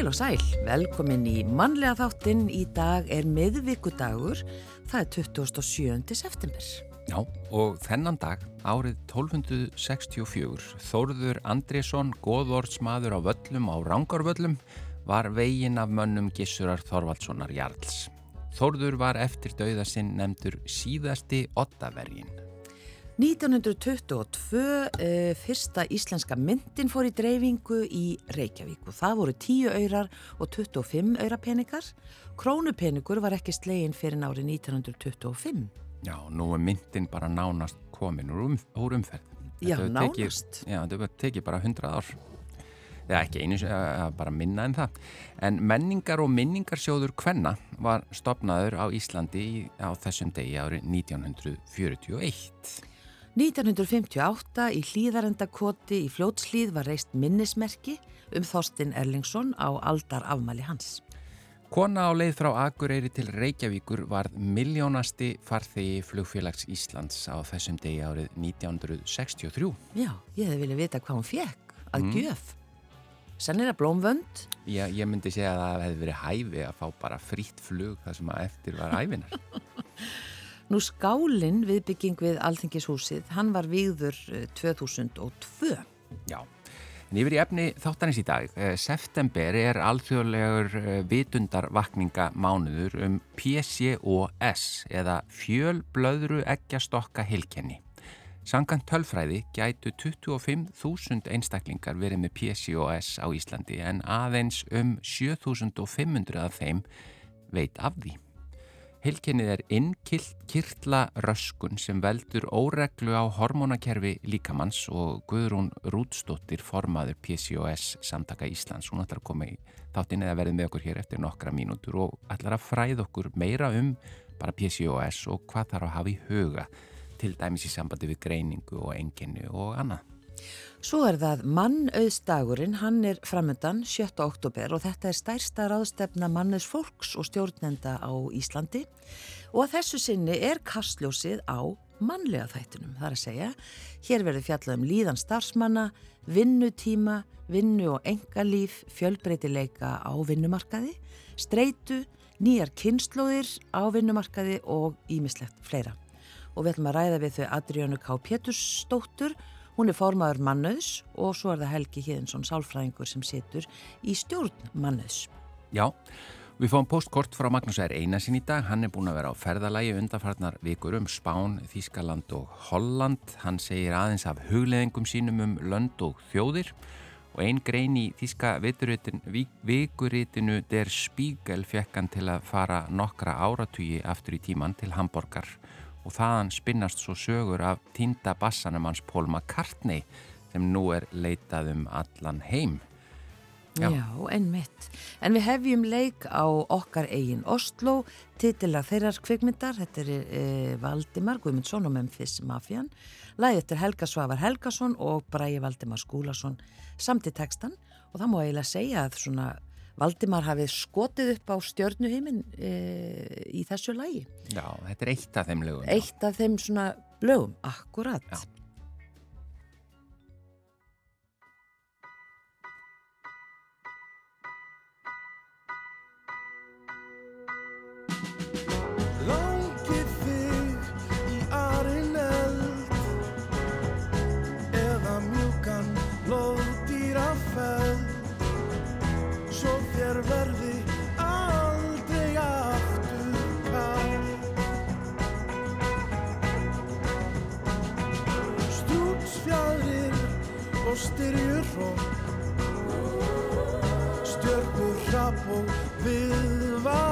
Heil og sæl, velkomin í mannlega þáttinn. Í dag er miðvíkudagur, það er 27. september. Já, og þennan dag, árið 1264, Þórður Andrésson, góðordsmaður á völlum á Rángarvöllum, var vegin af mönnum Gissurar Þorvaldssonar Jarls. Þórður var eftir dauða sinn nefndur síðasti ottavergin. 1922 uh, fyrsta íslenska myndin fór í dreifingu í Reykjavík og það voru 10 öyrar og 25 öyrapeningar. Krónupeningur var ekki slegin fyrir árið 1925. Já, nú er myndin bara nánast komin úr, um, úr umferð. Já, Þetta nánast. Tekið, já, þetta tekið bara 100 ár. Það er ekki einu, bara minna en það. En menningar og minningarsjóður Kvenna var stopnaður á Íslandi á þessum degi árið 1941. 1958 í hlýðarendakoti í Fljótslýð var reist minnismerki um Þorstin Erlingsson á aldar afmæli hans. Kona á leið frá Akureyri til Reykjavíkur varð miljónasti farþegi flugfélags Íslands á þessum degi árið 1963. Já, ég hefði viljað vita hvað hún fekk að gjöf. Sennilega blómvönd, Ég, ég myndi segja að það hefði verið hæfi að fá bara frítt flug það sem að eftir var æfinar. Nú skálinn viðbygging við Alþingishúsið, hann var víður eh, 2002. Já. En yfir í efni þáttanins í dag. Eh, September er alþjóðlegur eh, vitundarvakninga mánuður um PCOS eða fjölblöðru eggjastokka hilkenni. Sankant tölfræði gætu 25.000 einstaklingar verið með PCOS á Íslandi en aðeins um 7.500 af þeim veit af því. Hilkennið er innkirtla röskun sem veldur óreglu á hormónakerfi líkamanns og Guðrún Rúdstóttir formaður PCOS samtaka Íslands. Hún ætlar að koma í þáttinn eða verði með okkur hér eftir nokkra mínútur og ætlar að fræða okkur meira um bara PCOS og hvað þarf að hafa í huga til dæmis í sambandi við greiningu og enginni og annað. Svo er það mannauðsdagurinn, hann er framöndan 7. oktober og þetta er stærsta ráðstefna mannauðs fólks og stjórnenda á Íslandi og að þessu sinni er kastljósið á mannlega þættunum. Það er að segja, hér verður fjallað um líðan starfsmanna, vinnutíma, vinnu og engalíf, fjölbreytileika á vinnumarkaði, streitu, nýjar kynnslóðir á vinnumarkaði og ímislegt fleira. Og við ætlum að ræða við þau Adriánu K. Pétursdóttur, Hún er formaður mannauðs og svo er það Helgi Híðinsson sálfræðingur sem situr í stjórn mannauðs. Já, við fáum postkort frá Magnús R. Einarsson í dag. Hann er búin að vera á ferðalagi undanfarnar vikur um Spán, Þískaland og Holland. Hann segir aðeins af hugleðingum sínum um lönd og þjóðir og einn grein í Þíska vikuritinu Der Spiegel fekk hann til að fara nokkra áratugi aftur í tíman til Hamborgar og þaðan spinnast svo sögur af týnda bassanum hans Paul McCartney sem nú er leitað um allan heim. Já, Já. ennmitt. En við hefjum leik á okkar eigin Oslo, titila þeirrar kvikmyndar, þetta er e, Valdimar Guðmundsson og Memphis Mafian, lagið eftir Helga Svavar Helgason og Bræi Valdimar Skúlason samt í textan og það má eiginlega segja að svona Valdimar hafið skotið upp á stjörnuheimin e, í þessu lagi. Já, þetta er eitt af þeim lögum. Eitt af þeim svona lögum, akkurat. Já. Og styrjurrók stjörnur hrap og viðvarandi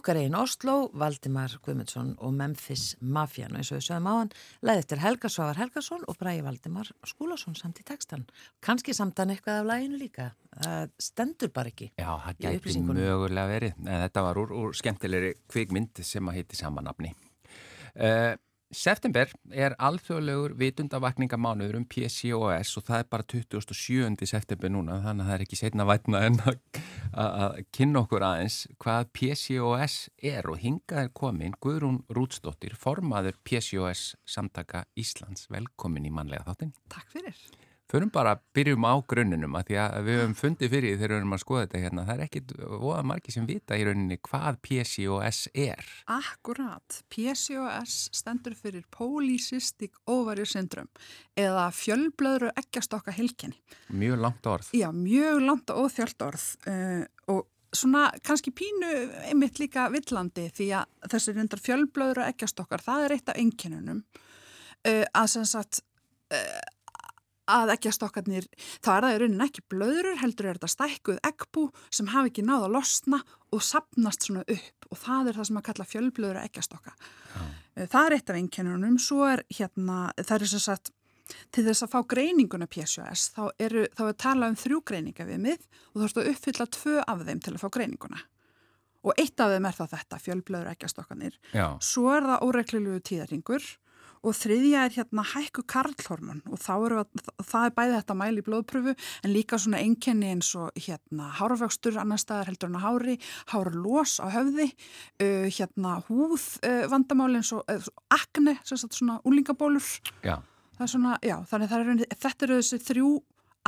Okkar einn Oslo, Valdimar Guðmundsson og Memphis Mafjan og eins og við sögum á hann, leiði eftir Helga Svavar Helgason og Bræði Valdimar Skúlason samt í textan. Kanski samt hann eitthvað af læginu líka. Það stendur bara ekki. Já, það gæti mögulega verið. En þetta var úr, úr skemmtilegri kvikmynd sem að heiti sama nafni. Uh, september er alþjóðlegur vitundavakningamánuður um PCOS og það er bara 27. september núna þannig að það er ekki setna vætna en að, kynna okkur aðeins hvað PCOS er og hingað er komin Guðrún Rútsdóttir, formaður PCOS samtaka Íslands. Velkomin í manlega þáttinn. Takk fyrir. Förum bara, byrjum á grunninum að því að við höfum fundið fyrir þegar við höfum að skoða þetta hérna. Það er ekkit voða margi sem vita í rauninni hvað PCOS er. Akkurat. PCOS stendur fyrir Polycystic Ovary Syndrome eða fjölblöðru eggjastokka hilkenni. Mjög langt orð. Já, mjög langt og þjöld orð uh, og svona kannski pínu einmitt líka villandi því að þessi reyndar fjölblöðru eggjastokkar, það er eitt af einkennunum uh, að sem sagt uh, að eggjastokkarnir, þá er það í rauninni ekki blöðrur, heldur er þetta stækkuð eggbú sem hafi ekki náð að losna og sapnast svona upp og það er það sem að kalla fjölblöðru eggjastokka. Uh, Það er eitt af einkennunum, svo er hérna, það er sem sagt til þess að fá greininguna PCOS þá, eru, þá er talað um þrjú greininga við mið og þú þarfst að uppfylla tvö af þeim til að fá greininguna. Og eitt af þeim er þá þetta, fjölblöður ekkjastokkanir. Já, Svo er það óreglulegu tíðarhingur og þriðja er hérna hækku karlhormon og að, það er bæði þetta mæli í blóðpröfu en líka svona einkenni eins og hérna hárvöxtur annar staðar heldur en að hári, hárlós á höfði, uh, hérna húð uh, vandamáli eins og uh, akne, svona úlingabólur það er svona, já, þannig er, þetta eru þessi þrjú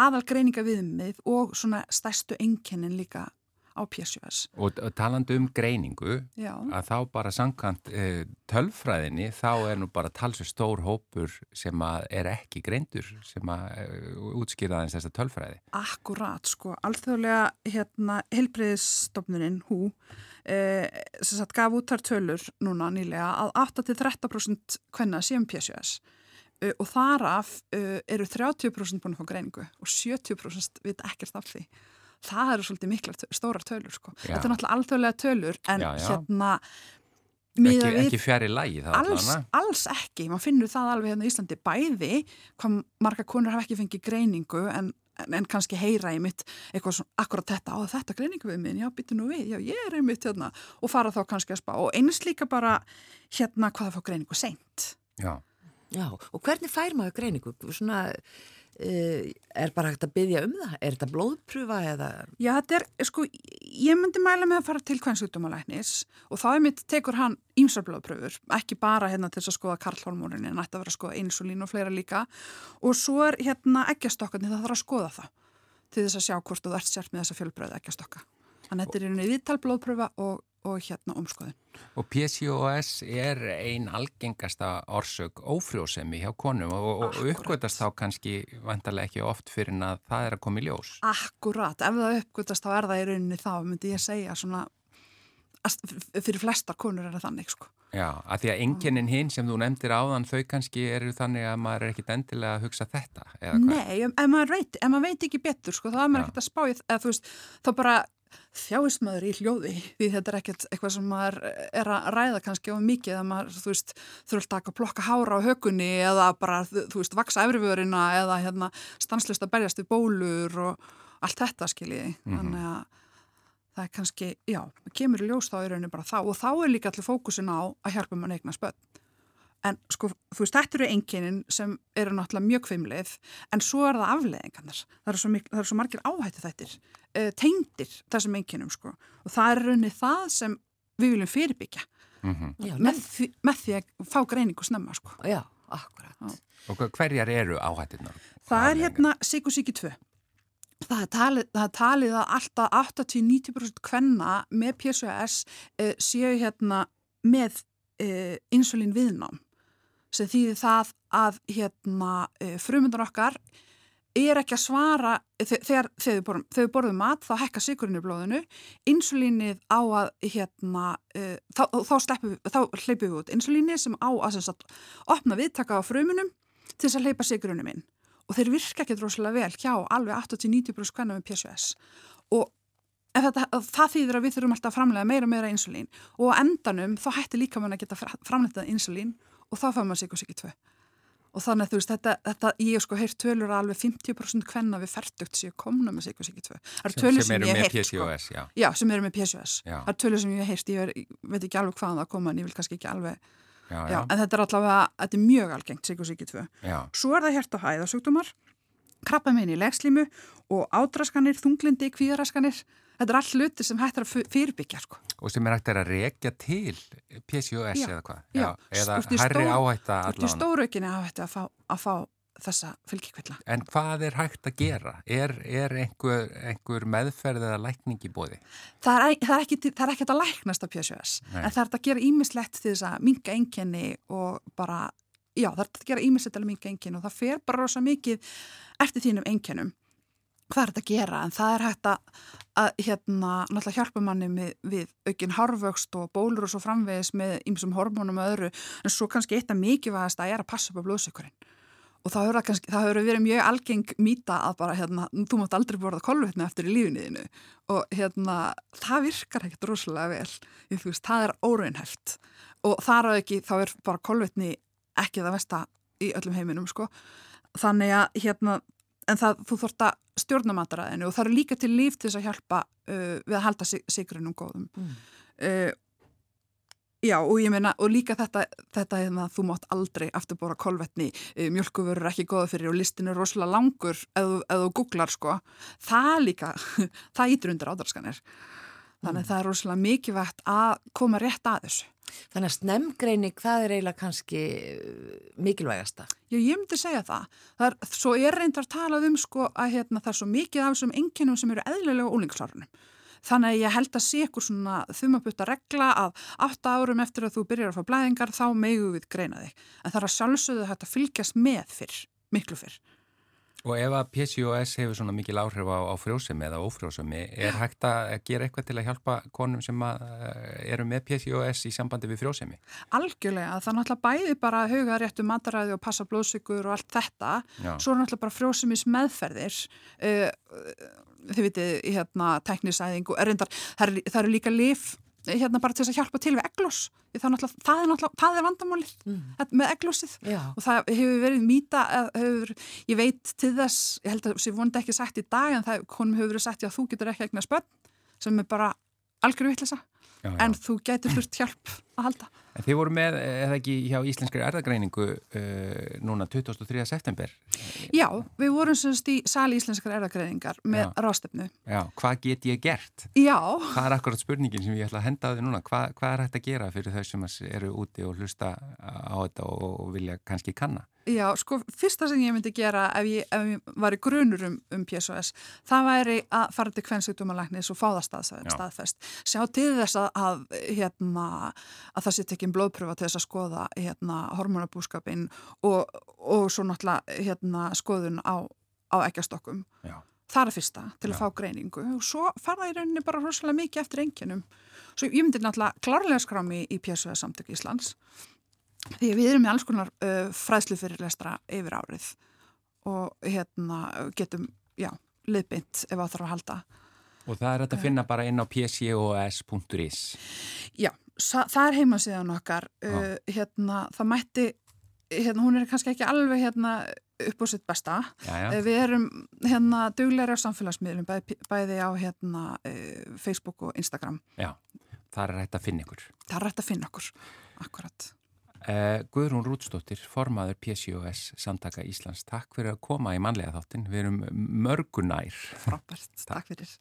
aðalgreininga viðmið og svona stærstu einkennin líka á PCOS. Og, talandi um greiningu, Já, að þá bara samkvæmt e, tölfræðinni, þá er nú bara talsið stór hópur sem er ekki greindur, sem að e, útskýra aðeins þessa tölfræði. akkurat, sko, alþjóðlega hérna helbriðisstofnunin, hú, eh, sem sagt gaf út þar tölur núna nýlega að 8-13% hvenna séum PCOS uh, og þaraf eru 30% búin að fá greiningu og 70% vita ekkert af því. Það eru svolítið miklar tö- stórar tölur, sko. Já. Þetta er náttúrulega alþjóðlega tölur, en Já, já. hérna Ekki, ekki fjari lægi það alls, alls ekki, maður finnur það alveg hérna í Íslandi bæði, hvað marga konur hafa ekki fengið greiningu en, en, en kannski heyra í mitt eitthvað svona akkurat þetta, á þetta greiningu við minn, já byttu nú við, já ég er einmitt hérna og fara þá kannski að spá og eins líka bara hérna hvað það fá greiningu seint. Já. Já, og hvernig fær maður greiningu? Svona, er bara hægt að byggja um það? Er þetta blóðprufa eða? Já, þetta er, sko, ég myndi mæla með að fara til kvennsugdómalæknis og þá er mitt tekur hann ímsarblóðpröfur, ekki bara hérna til þess að skoða karlhormónin, en ætti að vera að skoða insulín og fleira líka og svo er hérna eggjastokkarnir, það þarf að skoða það til þess að sjá hvort þú ert sért með þessa fjölbröðu eggjastokka. Þannig að þetta er í viðtalblóðpröfa og, og hérna umskoðun. Og PCOS er ein algengasta orsök ófrjósemi hjá konum og, og uppgötast þá kannski vantarlega ekki oft fyrir en að það er að koma í ljós. Akkurat, ef það uppgötast þá er það í rauninni þá, myndi ég segja svona, fyrir flestar konur er það þannig, sko. Já, að því að enginnin hinn sem þú nefndir áðan þau kannski eru þannig að maður er ekkit endilega að hugsa þetta eða hvað? Nei, ef, maður veit, ef maður veit ekki betur sko, þá er maður Já. ekkert að spá í veist, þá bara þjáist maður í hljóði því þetta er ekkert eitthvað sem maður er að ræða kannski of mikið að maður, þú veist, þurft að plokka hára á hökunni eða bara, þú veist, vaksa efrivörina eða hérna stanslust að berjast við bólur og allt þetta skiljiði, þannig að það er kannski, já, kemur í ljós þá í rauninni bara þá og þá er líka allir fókusin á að hjálpa mann eigna spöld En sko, þú veist, þetta eru einkennin sem eru náttúrulega mjög kvimleið, en svo er það afleðingarnar. Það eru svo, eru svo margir áhættu þettir, uh, tengdir þessum einkennum, sko. Og það er rauninni það sem við viljum fyrirbyggja Mm Já, með því, með því að fá greiningu snemma, sko. Já, akkurat. Og hva- hverjar eru áhættirnar? Það er hérna Sikursíki 2. Það er talið, það er talið að alltaf 80-90% kvenna með PSOS uh, séu hérna með uh, insulín viðnám sem þýðir það að hérna uh, frumundar okkar er ekki að svara þe- þegar, við borðum, borðum mat þá hækka sigurinn í blóðinu insulínið á að hérna, uh, þá, þá, sleppum við- þá hleypum við út insulínið sem á að sem sagt, opna viðtaka á frumunum til þess að hleypa sigurinnum inn. Og þeir virka ekki droslega vel hjá alveg 80-90% hvernig með PSOS og þetta, það þýðir að við þurfum alltaf að framlega meira og meira insulín og endanum þá hættir líka mann að geta framleitað insulín og þá fær maður sig tvö og þannig að þú veist, þetta, þetta ég hef sko heyrt tölur að alveg 50% hvenna við ferdugt séu komna með eru tölur sem sem, eru með heyrt sko. PCOS, já. já, sem eru með PSOS Já. það eru tölur sem ég hef heyrt, ég, er, ég veit ekki alveg hvaðan það koma en ég vil kannski ekki alveg Já, já, en þetta er allavega, þetta er mjög algengt tvö já, Svo er það hjert og hæðasjúkdómar, krabba í legslímu og ádraskanir, þunglindi, kvíðaraskanir. Þetta er all hluti sem hægt er að fyrirbyggja. Sko. og sem er hægt er að rekja til PCOS Já, eða hvað? já. eða ert í hærri áhætta Þú ert í stóraukinni hægt að fá, að fá þessa fylgikvilla. En hvað er hægt að gera? Er, er einhver, einhver meðferð eða lækning í bóði? Það er, það er ekki, það er ekki að læknast af PSOS, Nei. en það er hægt að gera ímislegt til þess að minga enginni og bara, já, það er hægt að gera ímislegt til að minga enginni og það fer bara rosa mikið eftir þínum enginnum hvað er þetta að gera, en það er hægt að, að hérna, náttúrulega hjálpa manni með, við aukin hárvöxt og bólur og svo framvegis með ýmsum hormónum og öðru, en svo kannski eitt að mikilvægast að er að passa upp á blóðsökurinn og það hefur verið mjög algeng mýta að bara, hérna, þú mátt aldrei borða kolvetni eftir í lífinniðinu og hérna, það virkar ekkert rosalega vel, ég, veist, það er óraunhæft. Og þar á ekki, þá er bara kolvetni ekki það vesta í öllum heiminum, sko. Þannig að, hérna, en það, þú þort að stjórna mataræðinu og það eru líka til líf til þess að hjálpa uh, við að halda sig, sigrinum góðum Mm. uh, Já, og ég meina, og líka þetta, þetta hérna, þú mátt aldrei aftur bóra kolvetni, uh, mjölkuvörur er ekki góða fyrir og listin er rosalega langur ef þú googlar, sko. Það líka, það ítur undir ádraskanir. Þannig að það er rosalega mikilvægt að koma rétt að þessu. Þannig að snemgreining, það er eiginlega kannski uh, mikilvægasta. Já, ég myndi segja það. það er, svo er reyndar talað um sko að hérna, það er svo mikið af þessum enginnum sem eru eðlilega á úlingsárunum. Þannig að ég held að sé ykkur svona þumabutta regla að 8 árum eftir að þú byrjar að fá blæðingar þá megu við greina þig. En það er að sjálfsögðu að fylgjast með fyrr, miklu fyrr. Og ef að PCOS hefur svona mikil áhrif á, á frjósemi eða ófrjósemi, er hægt að gera eitthvað til að hjálpa konum sem að, eh, eru með PCOS í sambandi við frjósemi? Algjörlega, það er náttúrulega bæði bara að huga réttu mataræði og passa blóðsykur og allt þetta. Já. Svo er náttúrulega bara frjósumis meðferðir. Uh, þið vitið, hérna, teknisæðing og erindar, það eru er líka lif hérna bara til þess að hjálpa til við eglós. Það er það er, náttúrulega, vandamálið mm. með eglósið. Já. Og það hefur verið mýta, hefur, ég veit til þess, ég held að það sé vonandi ekki sagt í dag, en það honum hefur verið sagt, já, þú getur ekki eignast börn, sem er bara algjör vittlisa, Já, já. en þú getur þurft hjálp að halda. En þið voru með, eða ekki hjá Íslenskri erðagreiningu uh, núna 23. september. Já, við vorum semst í Sali Íslenskar erðagreiningar með rástefnu. Já, hvað get ég gert? Já, Það er akkurat spurningin sem ég ætla að henda á því núna. Hva, hvað er hægt að gera fyrir þau sem eru úti og hlusta á þetta og vilja kannski kanna? Já, sko, fyrsta sem ég myndi gera ef ég, ef ég var í grunur um, um PSOS, það væri að fara til kvennsugdómalæknis og fá það staðfest, Já. staðfest. Sjá til þess að, að, hérna, að það sé tekinn blóðpröfa til þess að skoða hérna, hormonabúskapin og, og svo náttúrulega hérna, skoðun á, á ekkjastokkum. Já. Það er fyrsta til að Já. fá greiningu og svo fara það í rauninni bara rosalega mikið eftir enginum Svo ég myndi náttúrulega klárlega skrá mig í PSV samtök Íslands því við erum með alls konar uh, fræðslu fyrir lestra yfir árið og hérna getum, já, liðbynd ef á þarf að halda. Og það er þetta að finna bara inn á pcos.is Já, það er heimasíðan okkar, uh, hérna, það mætti, hérna, hún er kannski ekki alveg hérna upp á sitt besta. já, já. Við erum hérna dugleiri á samfélagsmiðlum, bæði, bæði á hérna Facebook og Instagram. Já, það er hægt að finna ykkur. Það er rætt að finna okkur, akkurat. Uh, Guðrún Rútsdóttir, formaður PCOS Samtaka Íslands, takk fyrir að koma í manlega þáttin. Við erum mörgunær. Frábært, takk fyrir.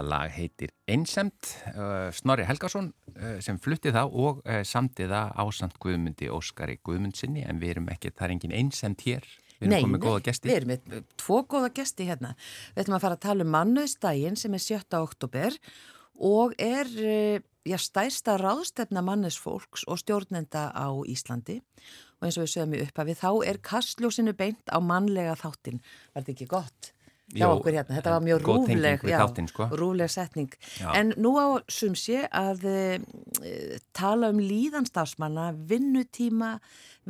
Þetta lag heitir Einsemt, uh, Snorri Helgason uh, sem flutti það og uh, samti það ásand Guðmundi Óskari Guðmundsinni en við erum ekki, það er engin einsemt hér, við erum Nei, komið nei, góða gesti. við erum með tvo góða gesti hérna. Við ætlum að fara að tala um mannauðsdægin sem er 7. oktober og er eh, já, stærsta ráðstefna mannesfólks og stjórnenda á Íslandi og eins og við sögum í upphafi þá er kastljósinu beint á mannlega þáttin. Var þetta ekki gott? Hjá Jó, okkur hérna, þetta var mjög rúfleg já, þáttinn, sko. rúfleg setning Já. en nú á sum sé að e, tala um líðanstarfsmanna vinnutíma,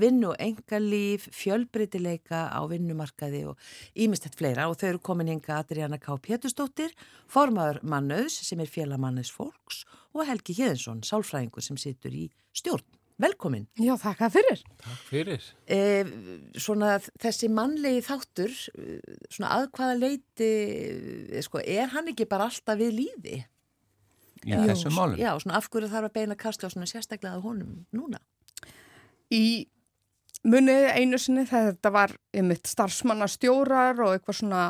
vinnu engalíf, fjölbreytileika á vinnumarkaði og ímestett fleira og þau eru komin hinga Adriana K. Pétursdóttir formaður mannauðs sem er félagmannauðs fólks og Helgi Hjeðinsson, sálfræðingur sem situr í stjórn Velkomin. Já, þakka fyrir. Takk fyrir. Eh, svona þessi mannlegi þáttur, eh, svona að hvaða leiti, eh, sko, er hann ekki bara alltaf við líði? Í þessum málum. Já, svona af hverju þarf að beina kastljósinu sérstaklega að honum núna? í munið einu sinni þegar þetta var einmitt starfsmannastjórar og eitthvað svona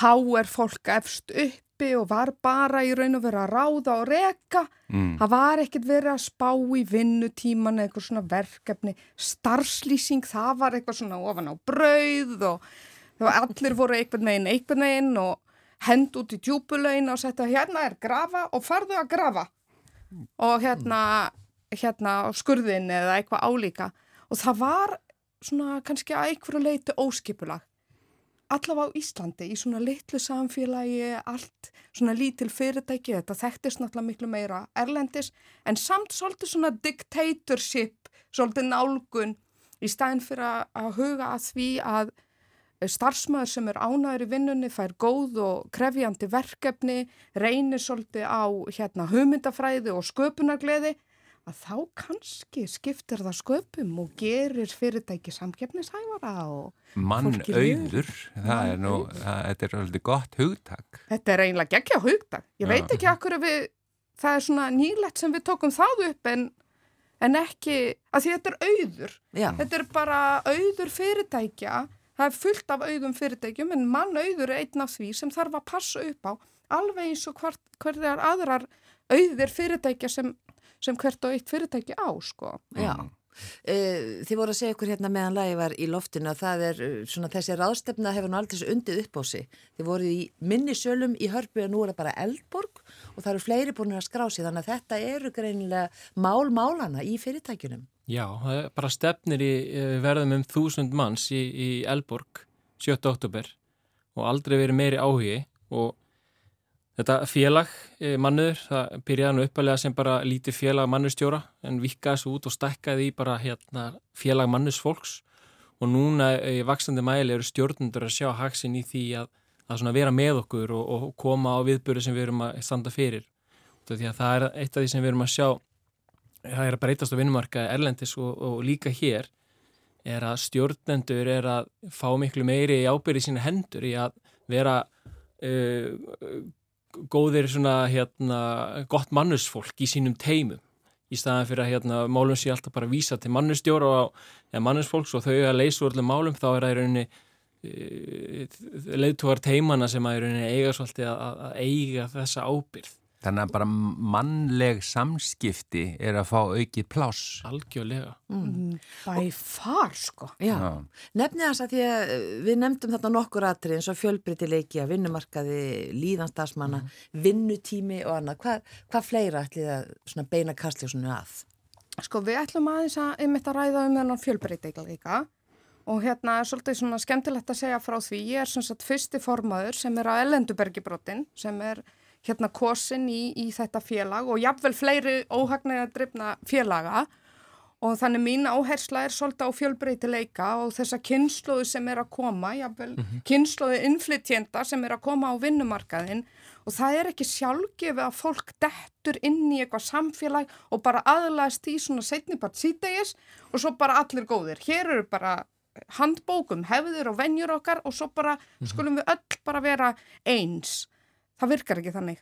háer fólk efst uppi og var bara í raun og vera að ráða og reka. Mm. Það var ekkert verið að spá í vinnutíman eða eitthvað svona verkefni. Starfslýsing, það var eitthvað svona ofan á brauð og allir voru einhvern veginn, einhvern veginn og hend út í djúbulögin og setja hérna er grafa og farðu að grafa og hérna, hérna skurðin eða eitthvað álíka og það var svona kannski að einhverju leiti óskipulag allavega á Íslandi í svona litlu samfélagi, allt svona lítil fyrirtæki, þetta þekktist náttúrulega miklu meira erlendis en samt svolítið svona dictatorship svolítið nálgun í staðin fyrir að- huga að því að starfsmæður sem er ánæður í vinnunni fær góð og krefjandi verkefni, reynir svolítið á hérna, hugmyndafræði og sköpunargleði, að þá kannski skiptir það sköpum og gerir fyrirtæki samkeppnishæfara og fólki Mannauður, það er nú, það, þetta er alveg gott hugtak. þetta er eiginlega geggja hugdag. Ég Já. veit ekki akkur við, það er svona nýlegt sem við tókum það upp en, en ekki, að því þetta er auður. Já, Þetta er bara auður fyrirtækja, það er fullt af auðum fyrirtækjum en mann auður er einn af því sem þarf að passa upp á alveg eins og hvert, hverjar aðrar auðir fyrirtækja sem, sem hvert og eitt fyrirtæki á, sko. já. Eh, Þið voru að segja ykkur hérna meðan lagi var í loftinu að það er eh, svona þessi ráðstefna hefur nú aldrei undið upp á sig. Þið voru í minni sölum í hörpu en nú er það bara eldborg og það eru fleiri búin að skrá sig þannig að þetta eru greinilega mál málana í fyrirtækjunum. Já, það er bara stefnir í eh, við verðum um þúsund manns í, í Elborg 7. oktober og aldrei verið meiri áhugi og þetta félag eh, mannur, það byrjaði nú uppalega sem bara lítið félag mannustjóra en vikkaði svo út og stekkaði í bara hérna, félag mannusfólks og núna eh, í vaksandi mæli eru stjórnundur að sjá haksin í því að, að vera með okkur og, og koma á viðböru sem við erum að standa fyrir. Það er eitt af því sem við erum að sjá það er að breytast á vinnumarkaði erlendis og, og líka hér er að stjórnendur er að fá miklu meiri ábyrði sína hendur í að vera uh, góðir svona hérna gott mannusfólk í sínum teimum í staðan fyrir að hérna málum sé alltaf bara vísa til mannustjóra og ja, mannusfólks og þau að leysa úr öllum málum þá er það í rauninni uh, leiðtúar teimana sem að í rauninni eiga svolítið að, að eiga þessa ábyrð Þannig að bara mannleg samskipti er að fá aukið pláss. algjörlega Bæ far, sko. Já, Já. nefnið þess að því að eh, við nefndum þarna nokkur atrið eins og fjölbreytileiki að vinnumarkaði, líðanstarsmanna, vinnutími og annað. Hvað, hvað fleira ætlið að svona beina kastljósunu að? Sko við ætlum aðeins að einmitt að ræða um þennan fjölbreytileika og hérna er svolítið svona skemmtilegt að segja frá því. Ég er sem sagt fyrsti formaður sem er á Ellendubergibrotin sem er hérna kosin í, í þetta félag og jafnvel fleiri óhagnega drifna félaga og þannig mín áhersla er svolítið á fjölbreytileika og þessa kynnslóðu sem er að koma, jafnvel mm kynnslóðu innflytjenda sem er að koma á vinnumarkaðin og það er ekki sjálfgefið að fólk dettur inn í eitthvað samfélag og bara aðlæðast í svona setnipart sítegis og svo bara allir góðir. Hér eru bara handbókum, hefðir og venjur okkar og svo bara skulum við öll bara vera eins. Það virkar ekki þannig.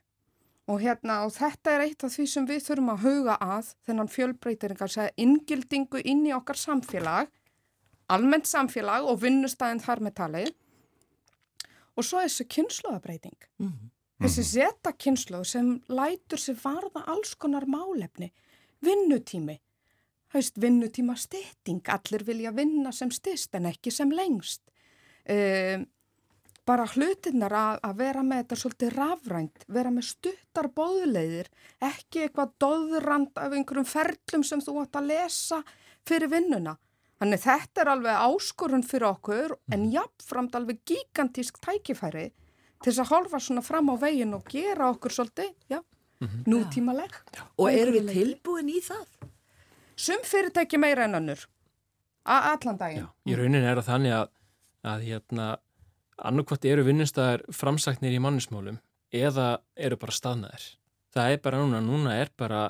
Og, hérna, og þetta er eitt af því sem við þurfum að huga að þennan fjölbreytiringar segja inngildingu inn í okkar samfélag, almennt samfélag og vinnustæðin þar með talið og svo þessu kynnslóðabreiting. Mhm. Þessi zeta kynslu sem lætur sér varða alls konar málefni, vinnutími, haust vinnutíma stytting, allir vilja vinna sem styrst en ekki sem lengst. Um, bara hlutinnar að, að vera með þetta svolítið rafrænt, vera með stuttar bóðleiðir, ekki eitthvað doðrand af einhverjum ferlum sem þú átt að lesa fyrir vinnuna. Þannig þetta er alveg áskorun fyrir okkur en jafnframt alveg gigantísk tækifæri til þess að holfa svona fram á veginn og gera okkur svolítið, já, nútímaleg. Og erum við tilbúin í það? Sum fyrirtæki meira en önnur, A allan daginn. Já, í rauninni er það þannig að, að hérna, annarkvæmt eru vinnustæðar framsæknir í mannismálum eða eru bara staðnaðir. Það er bara núna, núna er bara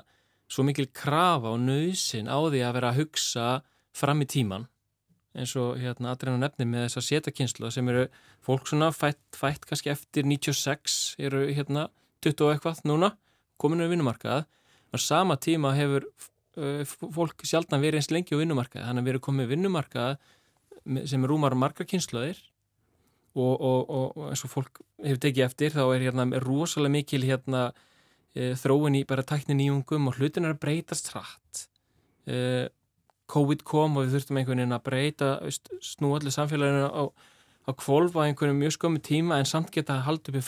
svo mikil krafa og nöðsin á því að vera að hugsa fram í tíman eins og hérna aðreina nefni með þessa setakynslu sem eru fólk svona fætt, fætt kannski eftir 96 eru hérna 20 og eitthvað núna kominu á vinnumarkað. Og sama tíma hefur uh, fólk sjálfna verið eins lengi á vinnumarkað þannig að við erum komið vinnumarkað sem er rúmar margar kynsluðir og, og, og, eins og fólk hefur tekið eftir þá er hérna rosalega mikil hérna e, þróin í bara tæknin í ungum og hlutin er að breytast hratt. E, COVID kom og við þurftum einhvern veginn að breyta snú allir samfélaginu á, á kvolv á einhvern mjög skömmu tíma en samt geta halda upp í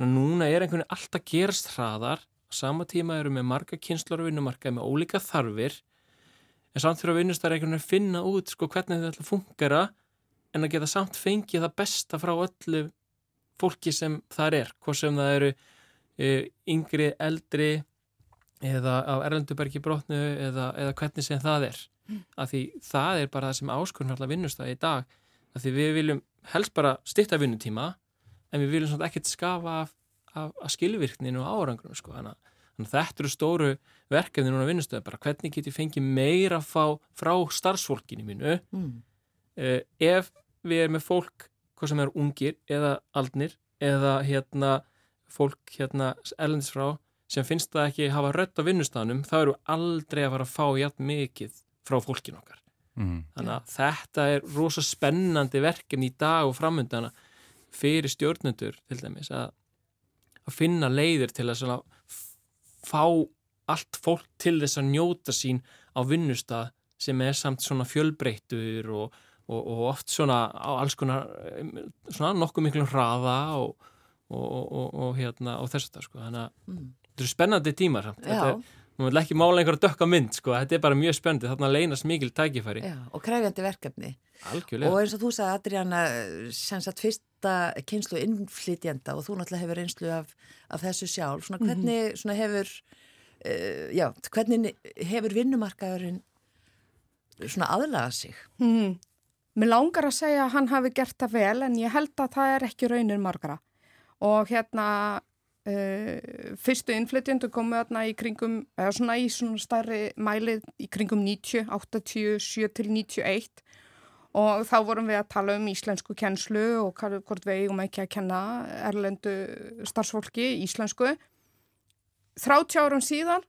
að núna er einhvern veginn alltaf gerast hraðar. Á sama tíma eru með marga kynslar og vinnumarka með ólíka þarfir. En samt að vinnustar einhvern veginn að finna út sko, hvernig þetta að fungera en að geta samt fengið það besta frá öllu fólki sem það er, hvort sem það eru e, yngri, eldri eða á Erlendubergi brotnu eða, eða hvernig sem það er mm. af því það er bara það sem áskurðan alltaf vinnust það í dag af því við viljum helst bara styrta vinnutíma en við viljum svona ekkert skafa af, af, af skilvirkninu og árangunum sko. þannig að þetta eru stóru verkefni núna vinnustöðu bara hvernig get ég fengið meira frá starfsfólkinu mínu mm. Uh, ef við erum með fólk hvað sem er ungir eða aldnir eða hérna fólk hérna erlendis frá sem finnst það ekki hafa rött á vinnustanum þá eru aldrei að fara að fá jætt mikið frá fólkin okkar mm. þannig að þetta er rosa spennandi verkefni í dag og framöndana fyrir stjórnendur til dæmis að, að finna leiðir til að fá allt fólk til þess að njóta sín á vinnustad sem er samt svona fjölbreyttur og, og, og oft svona á alls konar svona nokkuð miklu hraða og, og hérna og þess að það sko þannig að mm þetta eru spennandi tímar samt. Þetta er, maður vil ekki mála einhverja dökka mynd sko, þetta er bara mjög spennandi, þarna leynast mikil tækifæri. Já, og kræfjandi verkefni. Algjörlega. Og eins og þú sagði, Adriana, sem sagt fyrsta kynslu innflytjanda og þú náttúrulega hefur einslu af, af þessu sjálf, svona hvernig mm -hmm. svona hefur, uh, já, hvernig hefur vinnumarkaðurinn svona aðlagað sig? Mm -hmm. Mér langar að segja að hann hafi gert það vel en ég held að það er ekki raunin margara og hérna Uh, fyrstu innflytjendur komu þarna í kringum, eða svona í svona starri mæli í kringum 90, 87 til 91 og þá vorum við að tala um íslensku kennslu og hvort við eigum ekki að kenna erlendu starfsfólki íslensku. 30 árum síðan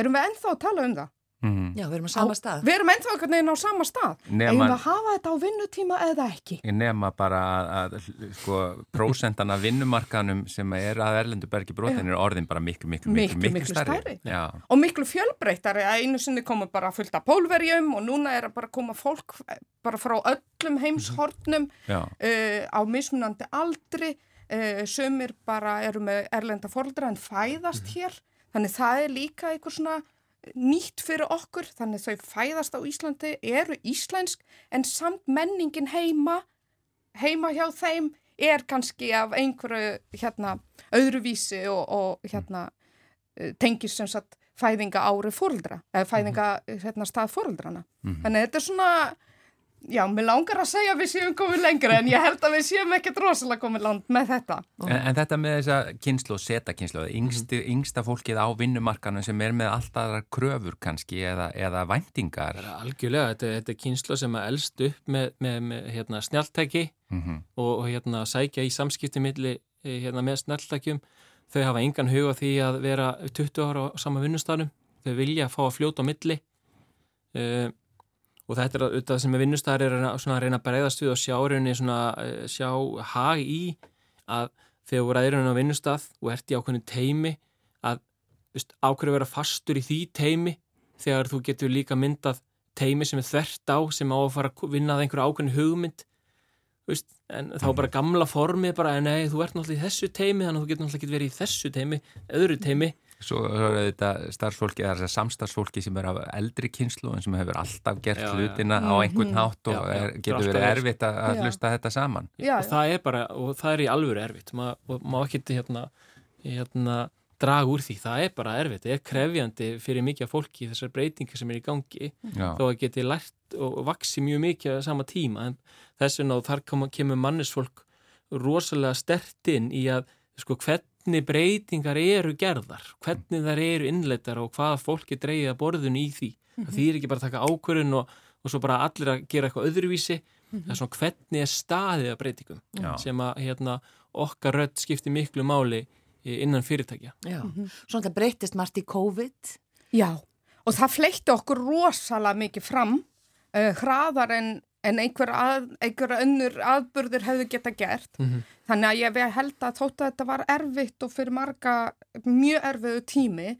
erum við ennþá að tala um það Mm. Já, við erum á sama stað. Við erum ennþá einhvern veginn á sama stað. Eða að hafa þetta á vinnutíma eða ekki. Nefna bara að, sko, prósentan af vinnumarkanum sem er að Erlendubergi brotin er orðin bara miklu, miklu, miklu, miklu, miklu stærri. stærri. Og miklu fjölbreytari að einu sinni komu bara fullt af pólverjum og núna er að bara koma fólk bara frá öllum heimshortnum uh, á mismunandi aldri. Uh, sumir bara eru með erlenda fólkdra en fæðast mm. hér. Þannig það er líka eitthvað svona nýtt fyrir okkur, þannig þau fæðast á Íslandi, eru íslensk en samt menningin heima heima hjá þeim er kannski af einhverju hérna öðruvísi og, og hérna eh, tengis sem sagt fæðinga ári fóröldra, eða fæðinga hérna, stað fóröldrana. Mm -hmm. Þannig þetta er svona Já, mér langar að segja að við séum komið lengra en ég held að við séum ekkert rosalega komið land með þetta. En, en þetta með þessa kynslu og seta kynslu, yngsti, yngsta fólkið á vinnumarkanum sem er með alltaf kröfur kannski eða, eða væntingar. Algjörlega, þetta, þetta er kynslu sem er eldst upp með, með, með hérna, snjáltæki mm -hmm. og, og hérna, sækja í samskiptimilli eh, hérna, með snjáltækjum. Þau hafa engan huga því að vera 20 ára á sama vinnustafnum. Þau vilja að fá að fljóta á milli. Uh, og þetta er auðvitað sem er vinnustæðar er að, reyna að breyðast við og sjá svona, eh, sjá hag í að þegar þú ræðir henni á vinnustaf og ert í ákveðinu teimi að veist, ákveður vera fastur í því teimi þegar þú getur líka myndað teimi sem er þvert á sem á að fara að vinna að einhverju ákveðinu hugmynd veist, en þá bara gamla formi bara, nei, þú ert náttúrulega í þessu teimi þannig að þú getur náttúrulega verið í þessu teimi öðru teimi Svo er þetta starfsfólki, það er samstarfsfólki sem er af eldri kynslu en sem hefur alltaf gert Já, já. hlutina á einhvern hátt og Já, já. er, getur verið erfitt að, að Já. hlusta þetta saman. Já, og það er bara, og það er í alvöru erfitt Ma, og má ekki hérna, hérna draga úr því, það er bara erfitt það er krefjandi fyrir mikið fólki þessar breytingar sem er í gangi Já, þó að geti lært og vaksi mjög mikið á sama tíma en þess vegna og þar kom, kemur mannesfólk rosalega stert inn í að sko hvernig breytingar eru gerðar, hvernig þar eru innleitar og hvaða fólk er dreigið að borðinu í því. Það þýr ekki bara að taka ákvörðun og, og svo bara allir að gera eitthvað öðruvísi. Það er svona hvernig er staðið að breytingum Já. sem að hérna, okkar rödd skiptir miklu máli innan fyrirtækja. Já, svona það breytist margt í COVID. Já, og það fleitti okkur rosalega mikið fram uh, hraðar en, en einhver, að, einhver önnur aðburður hefðu geta gert. Þannig að ég held að þótt að þetta var erfitt og fyrir marga mjög erfiðu tími,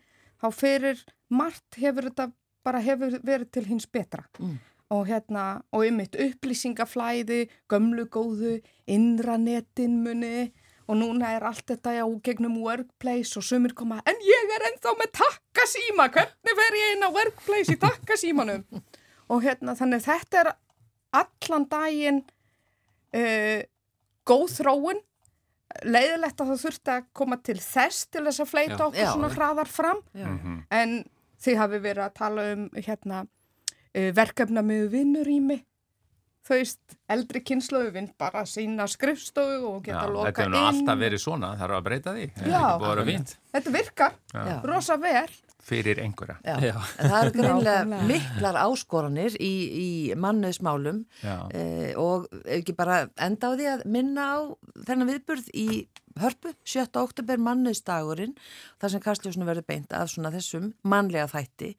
þá fyrir margt hefur þetta bara hefur verið til hins betra. Mm. Og hérna, og ymitt upplýsingaflæði, gömlu góðu, innranetin muni og núna er allt þetta já gegnum workplace og sumir koma, en ég er ennþá með takkasíma, hvernig fer ég inn á workplace í takkasímanum? og hérna, þannig þetta er allan daginn uh, góð þróun, leiðilegt að það þurfti að koma til þess til þess að fleita Já. okkur Já. svona hraðar fram, Já. Mhm. en þið hafi verið að tala um hérna uh, verkefna með vinnurými veist, eldri kynnslóðu vinn bara sína skrifstofu og Já, geta þetta loka hefur nú inn alltaf verið svona, það er að breyta því. Það er Já. ekki búið að vera fínt þetta virkar Já. rosa vel fyrir einhverja. Já. Já. En það eru greinlega miklar áskoranir í, í mannauðsmálum Já. eh, og ekki bara enda á því að minna á þennan viðburð í hörpu, 7. oktober mannauðsdagurinn, þar sem Kastljósnu verður beint af svona þessum mannlega þætti,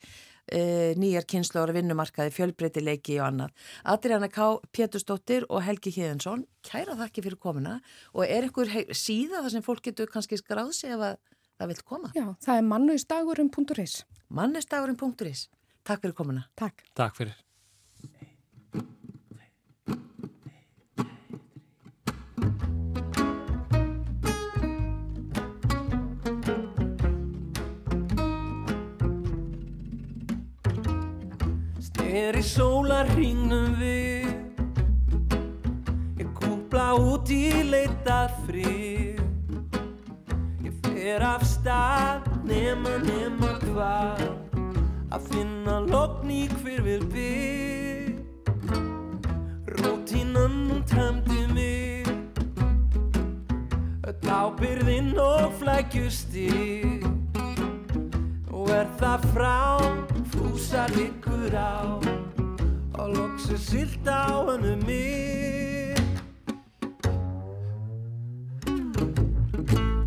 eh, nýjar kynnslóra vinnumarkaði, fjölbreytileiki og annað. Adriana K. Pétursdóttir og Helgi Híðensson, kæra þakki fyrir komuna og er einhver síða þar sem fólk getur kannski skráð sig ef að það vil koma? Já, það er mannuðsdagurinn.is Mannauðsdagurinn.is Takk fyrir komuna. Takk Takk fyrir. Er í sólarringnum við. Ég kúpla út í leitað frið Ég fer af stað nema nema hvað. Að finna logn í hver við bygg Rútínan hún tæmdi mig. Öll ábyrðinn og flækjustig. Og er það frá fúsar ykkur á Og loksu silt á hannu mig.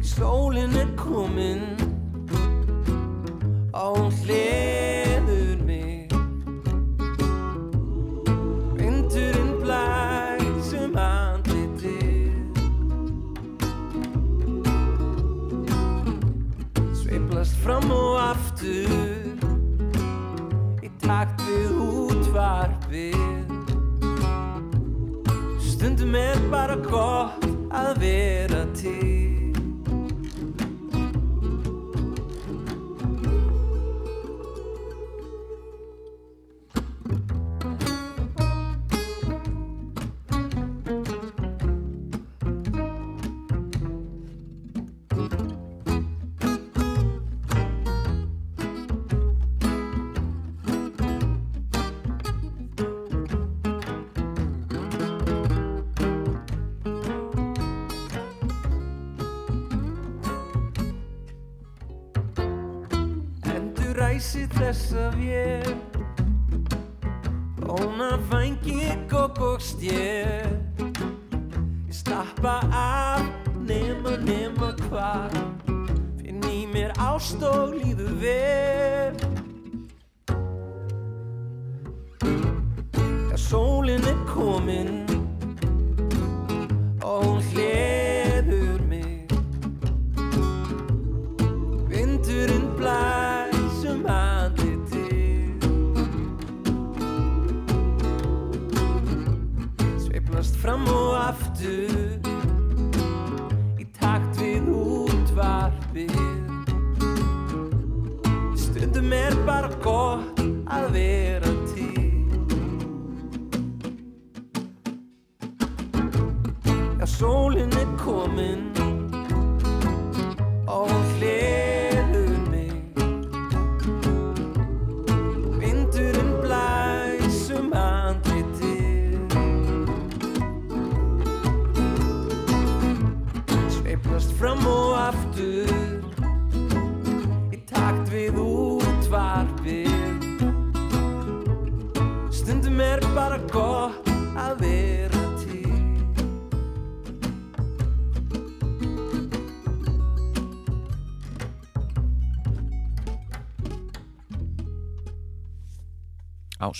Sólin er komin Og hún hliður bara gott að vera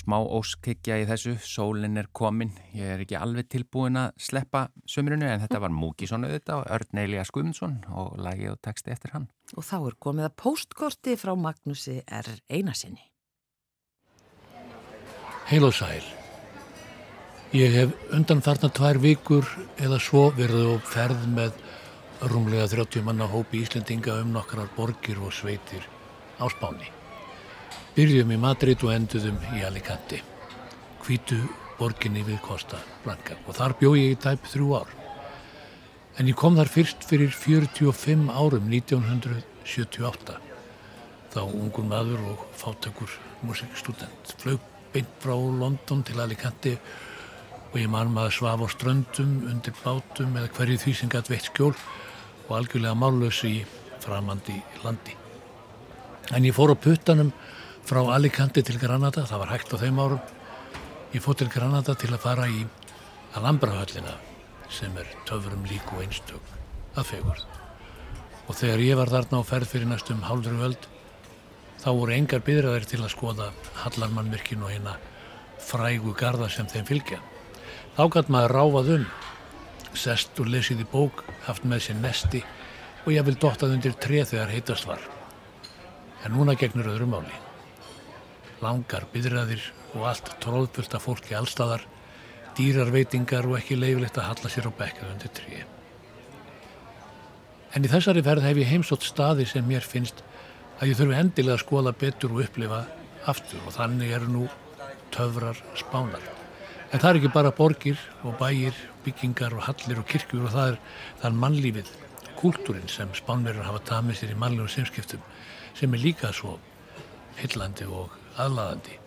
smá óskikja í þessu, sólinn er komin, ég er ekki alveg tilbúin að sleppa sömurinu en þetta var Múkisson auðvitað og Örn Eilías Guðmundsson og lagið og texti eftir hann. Og þá er komið að postkorti frá Magnúsi R. Einarsinni. Heil og sæl. Ég hef undan þarna tvær vikur eða svo verið á ferð með rúmlega 30 manna hópi Íslendinga um nokkrar borgir og sveitir á Spáni. Byrjum í Madrid og enduðum í Alicante, hvítu borginni við Costa Blanca og þar bjó ég í tæp þrjú ár. En ég kom þar fyrst fyrir 45 árum 1978, þá ungun maður og fátökur musikstudent. Flög beint frá London til Alicante og ég man maður svaf á ströndum, undir bátum eða hverju því sem gætt veitt skjól og algjörlega mállösu í framandi landi. En ég fór á puttanum frá Alicante til Granada, það var hægt á þeim árum. Ég fór til Granada til að fara í Alhambra-höllina sem er töfurum lík og einstök að fegurð. Og þegar ég var þarna á ferð fyrir næstum hálfur völd, þá voru engar byrjaðir til að skoða Hallarmannvirkin og hérna frægu garda sem þeim fylgja. Þá gæt maður ráfað um, sest og lesið í bók, haft með sér nesti og ég vil dottað undir treð þegar heitast var. En núna gegnur öðru máli. Langar byðraðir og allt tróðfullt af fólki allstaðar, dýrar veitingar og ekki leifilegt að halla sér á bekkað undir tríi. En í þessari ferð hef ég heimsótt staði sem mér finnst að ég þurfi endilega að skoða betur og upplifa aftur og þannig eru nú töfrar spánar. En það er ekki bara borgir og bæir, byggingar og hallir og kirkjur og það er, er mannlífið, kúltúrin sem spánverður hafa tamið sér í mannlegum simskiptum sem er líka svo hillandi og aðlaðandi.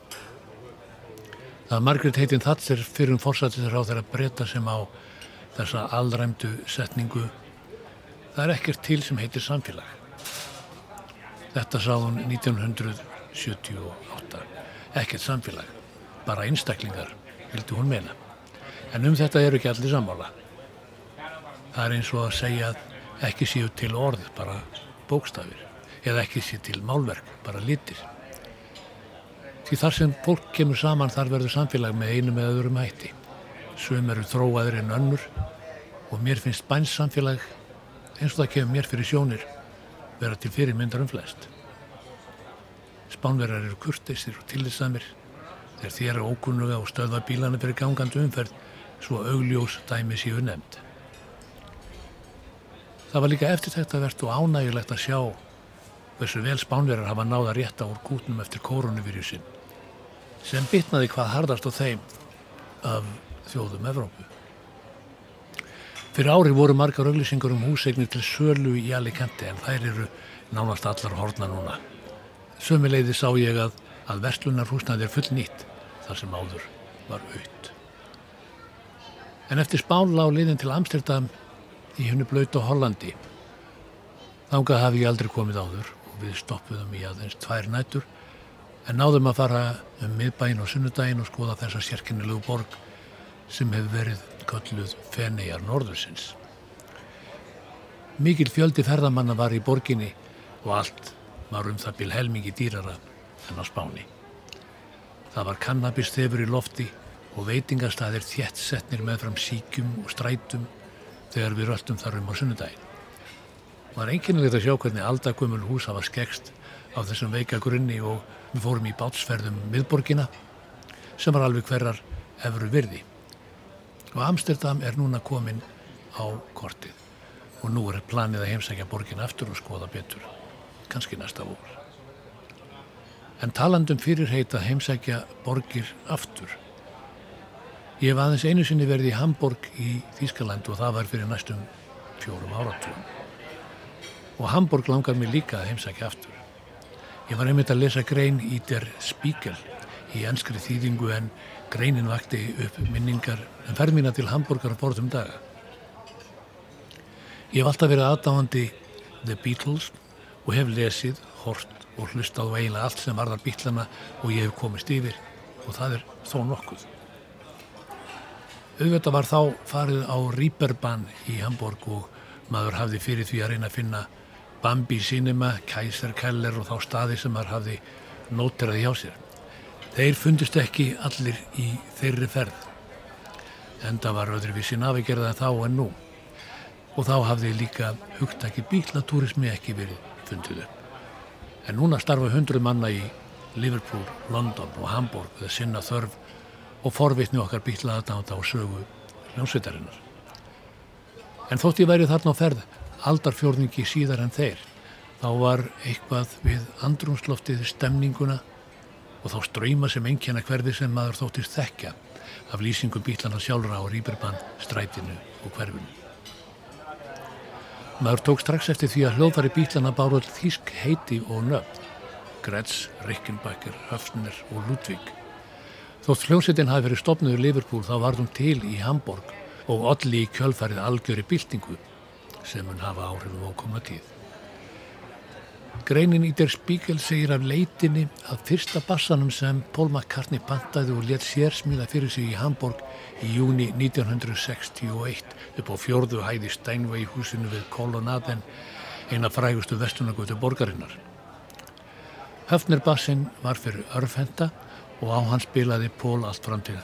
Það Margaret Heitin Thatcher fyrir um fórsættisar á þeirra breyta sem á þessa allræmdu setningu það er ekkert til sem heitir samfélag. Þetta sá hún 1978. Ekkert samfélag, bara einstaklingar, vildi hún meina. En um þetta eru ekki allir sammála. Það er eins og að segja að ekki séu til orð, bara bókstafir, eða ekki séu til málverk, bara litir. Því þar sem fólk kemur saman þar verður samfélag með einum eða öðrum hætti. Sum eru þróaðir en önnur og mér finnst bæns samfélag eins og það kemur mér fyrir sjónir vera til fyrirmyndar um flest. Spánverðar eru kurteisir og tillitsamir þegar þér eru ókunnuga og stöðva bílana fyrir gangandi umferð svo augljós dæmi séu nefnd. Það var líka eftirtæktavert og ánægilegt að sjá hversu vel spánverðar hafa náða rétta úr kútnum eftir koronavirjusin sem bitnaði hvað hardast á þeim af þjóðum Evrópu. Fyrir ári voru margar auglýsingar um húsegnir til sölu í Alicante en þær eru nánast allar horna núna. Sömuleiði sá ég að, að verslunarhúsnaði er full nýtt þar sem áður var aukt. En eftir spán lág liðin til Amsterdam í hennu blöytu Hollandi. Þánga hafi ég aldrei komið áður og við stoppuðum í aðeins tvær nætur en náðum að fara um miðbæin og sunnudagin og skoða þessa sérkennilegu borg sem hefur verið kölluð Feneyjar Norðursins. Mikil fjöldi ferðamanna var í borginni og allt var um það bil helmingi dýrara en á spáni. Það var kannabistefur í lofti og veitingastæðir þjett setnir með fram síkjum og strætum þegar við röltum þar um á sunnudagin. Var einkennilegt að sjá hvernig aldagumul hús hafa skekst á þessum veika grunni og við fórum í bátsferðum miðborgina sem var alveg hverjar efru virði. Og Amsterdam er núna komin á kortið og nú er planið að heimsækja borgin aftur og skoða betur, kannski næsta vor. En talandum fyrirheit að heimsækja borgir aftur. Ég hef aðeins einu sinni verið í Hamburg í Þýskaland og það var fyrir næstum fjórum áratúum. Og Hamburg langar mér líka að heimsækja aftur. Ég var einmitt að lesa grein í Der Spiegel í ennskri þýðingu en greinin vakti upp minningar en ferð mína til Hamburger á borðum daga. Ég hef alltaf verið aðdáðandi The Beatles og hef lesið, hort og hlustað og eiginlega allt sem varðar bítlana og ég hef komist yfir og það er þó nokkuð. Auðvitað var þá farið á Rýperbahn í Hamburg og maður hafði fyrir því að reyna að finna Bambi Cinema, Kaiser Keller og þá staði sem maður hafði nóteraði hjá sér. Þeir fundist ekki allir í þeirri ferð. Enda var öðruvísi nafigerða þá en nú. Og þá hafði líka hugtaki bílatúrismi ekki verið fundið upp. En núna starfa hundru manna í Liverpool, London og Hamburg við að sinna þörf og forvitni okkar bílaðadáta á sögu hljómsveitarinnar. En þótt ég væri þarna á ferð aldarfjörningi síðar en þeir, þá var eitthvað við andrumsloftið stemninguna og þá ströyma sem engjana hverfi sem maður þóttist þekka af lýsingum bílana sjálfra á Rýberbann, strætinu og hverfinu. Maður tók strax eftir því að hljóðfari bílana báruð þýsk heiti og nöfn, Gretz, Rickenbacker, Höfner og Ludvig. Þótt hljómsettin hafi verið stopnuður Liverpool þá var hún til í Hamburg og allir í kjölfarið algjöri byltingu sem hún hafa áhrifum á komna tíð. Greinin í Der Spiegel segir af leitinni að fyrsta bassanum sem Paul McCartney pantaði og let sér smíða fyrir sig í Hamburg í júni 1961 upp á fjörðu hæði Steinway húsinu við Kolonaden, eina frægustu vestunagötu borgarinnar. Höfner bassin var fyrir örfenda og á hann spilaði Paul allt fram til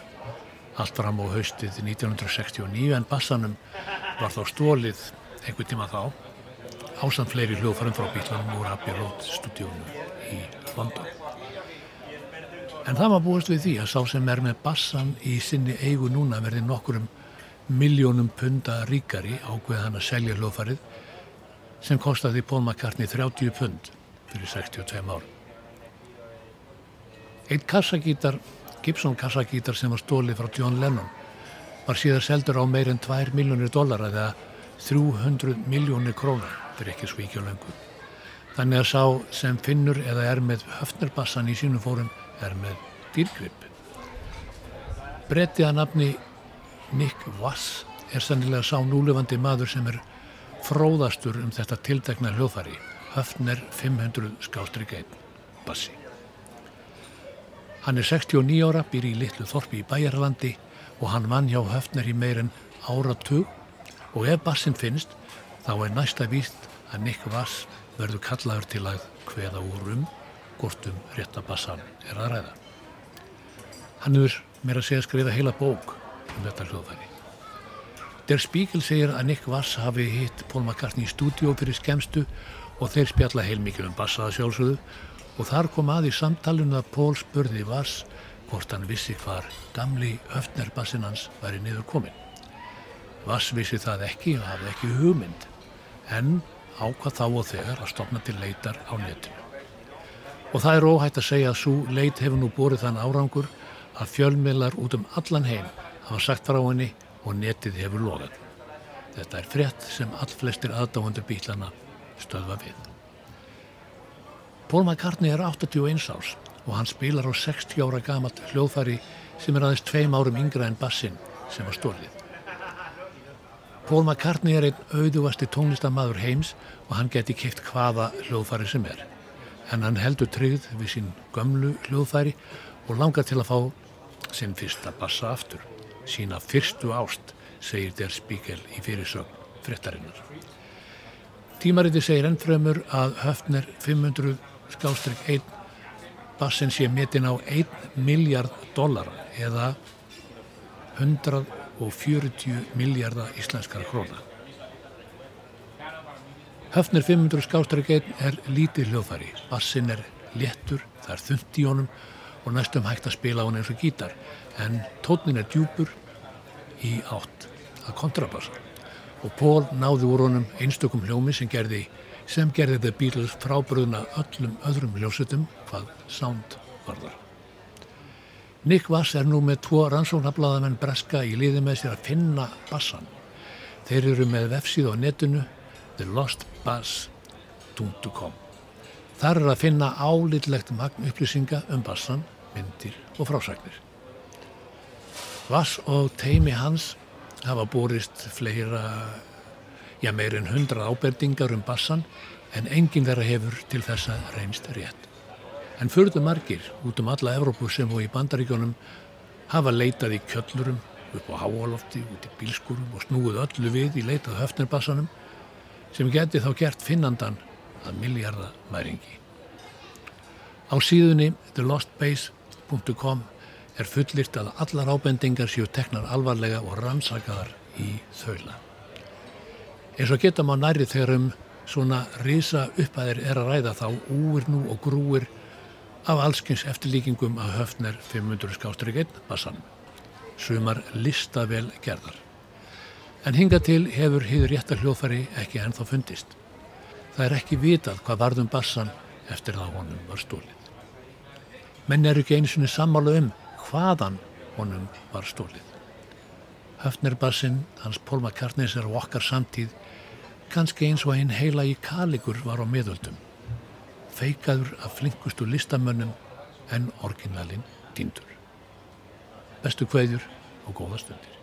allt fram á haustið 1969 en bassanum var þá stólið einhver tíma þá ásamt fleiri hljóðfærum frá bílanum úr Abbey Road stúdíónu í London. En það var búist við því að sá sem er með bassan í sinni eigu núna verði nokkurum miljónum punda ríkari ákveð hann að selja hljóðfærið sem kostiði Paul McCartney 30 pund fyrir 62 ár. Eitt kassagítar, Gibson kassagítar sem var stólið frá John Lennon var síðan seldur á meirinn 2 miljónir dólar eða 300 miljónir krónar er ekki á löngu. Þannig að sá sem finnur eða er með höfnarbassan í sínum fórum er með dýrgrip. Brettið að nafni Nick Wass er sannilega sá núlefandi maður sem er fróðastur um þetta tildegna hljóðfari, höfner 500 skástrygg 1 bassi. Hann er 69 ára, býr í litlu þorpi í Bæjarlandi og hann vann hjá höfner í meirinn áratug og ef bassin finnst þá er næsta víst að Nick Vass verður kallaður til að hveða úr um hvort um réttabassan er að ræða. Hann er mér að segja að skrifa heila bók um þetta hljóðfæri. Der Spiegel segir að Nick Vass hafi hitt Paul McCartney í stúdíó fyrir skemstu og þeir spjalla heilmikið um bassaða sjálfsögðu og þar kom að í samtalenu að Paul spurði Vass hvort hann vissi hvar gamli höfnerbassin hans væri niður komin. Vass vissi það ekki og hafði ekki hugmynd en ákvað þá og þegar að stopna til leitar á netinu. Og það er óhætt að segja að svo leit hefur nú borið þann árangur að fjölmiðlar út um allan heim hafa sagt frá henni og netið hefur logað. Þetta er frétt sem allflestir aðdáðundur bílana stöðva við. Paul McCartney er 81 árs og hann spilar á 60 ára gamalt hljóðfæri sem er aðeins tveim árum yngra en bassin sem var stólið. Paul McCartney er einn auðuvasti tónlistamæður heims og hann geti kipt hvaða hljóðfæri sem er. En hann heldur tryggð við sín gömlu hljóðfæri og langar til að fá sinn fyrsta bassa aftur. Sína fyrstu ást, segir Der Spiegel í fyrirsögn frittarinnar. Tímariti segir ennfrömmur að höfnir 500 skástrygg 1 bassin sé metin á 1 miljard dollara eða 100 og 40 miljardar íslenskara króna. Höfnir 500 skástryggeinn er lítið hljóðfæri, bassin er léttur, það er þund í honum og næstum hægt að spila á hann eins og gítar en tónin er djúpur í átt að kontrabassa og Pól náði úr honum einstökum hljómi sem gerði sem gerði The Beatles frábröðuna öllum öðrum ljósutum hvað sound varðar. Nick Vass er nú með tvo rannsóknablaðamenn breska í liði með sér að finna bassan. Þeir eru með vefsíð á netinu thelostbass.com Þar er að finna álitlegt magn upplýsinga um bassan, myndir og frásagnir. Vass og teimi hans hafa borist fleira, já meirinn hundra áberdingar um bassan en enginn þeirra hefur til þessa reynst rétt. En fyrðu margir út um alla Evrópu sem og í bandaríkjónum hafa leitað í kjöllurum, upp á háalofti, út í bílskurum og snúið öllu við í leitað höfnirbassanum sem geti þá gert finnandan að miljardamæringi. Á síðunni thelostbase.com er fullirt að allar ábendingar séu teknar alvarlega og rannsakaðar í þaula. Eins og geta má næri þegar um svona risa uppæðir er að ræða þá úir nú og grúir af allskins eftirlíkingum að höfner 500 skástur í gegn bassan. Sumar listavel gerðar. En hinga til hefur hýður réttar hljóðfæri ekki ennþá fundist. Það er ekki vitað hvað varðum bassan eftir það honum var stólið. Menn eru ekki eins og sammála um hvaðan honum var stólið. Höfnerbassinn, hans Pól McCartney er á okkar samtíð, kannski eins og einn heila í Kaligur var á miðöldum. Feikaður af flinkustu listamönnum en orginalinn dýndur. Bestu kveðjur og góða stundir.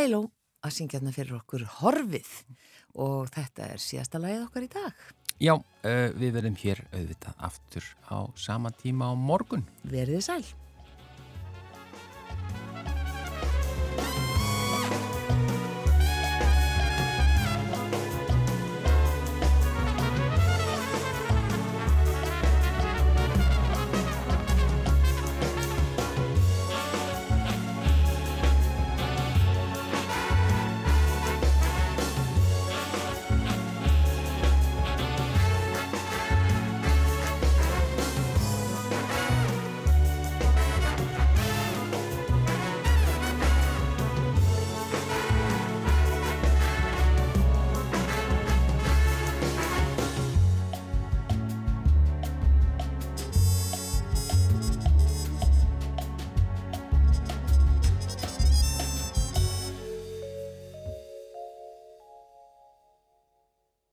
Leiló að syngja hérna fyrir okkur Horfið og þetta er síðasta lagið okkar í dag. Já, uh, við verðum hér auðvitað aftur á sama tíma á morgun. Verðið sæl.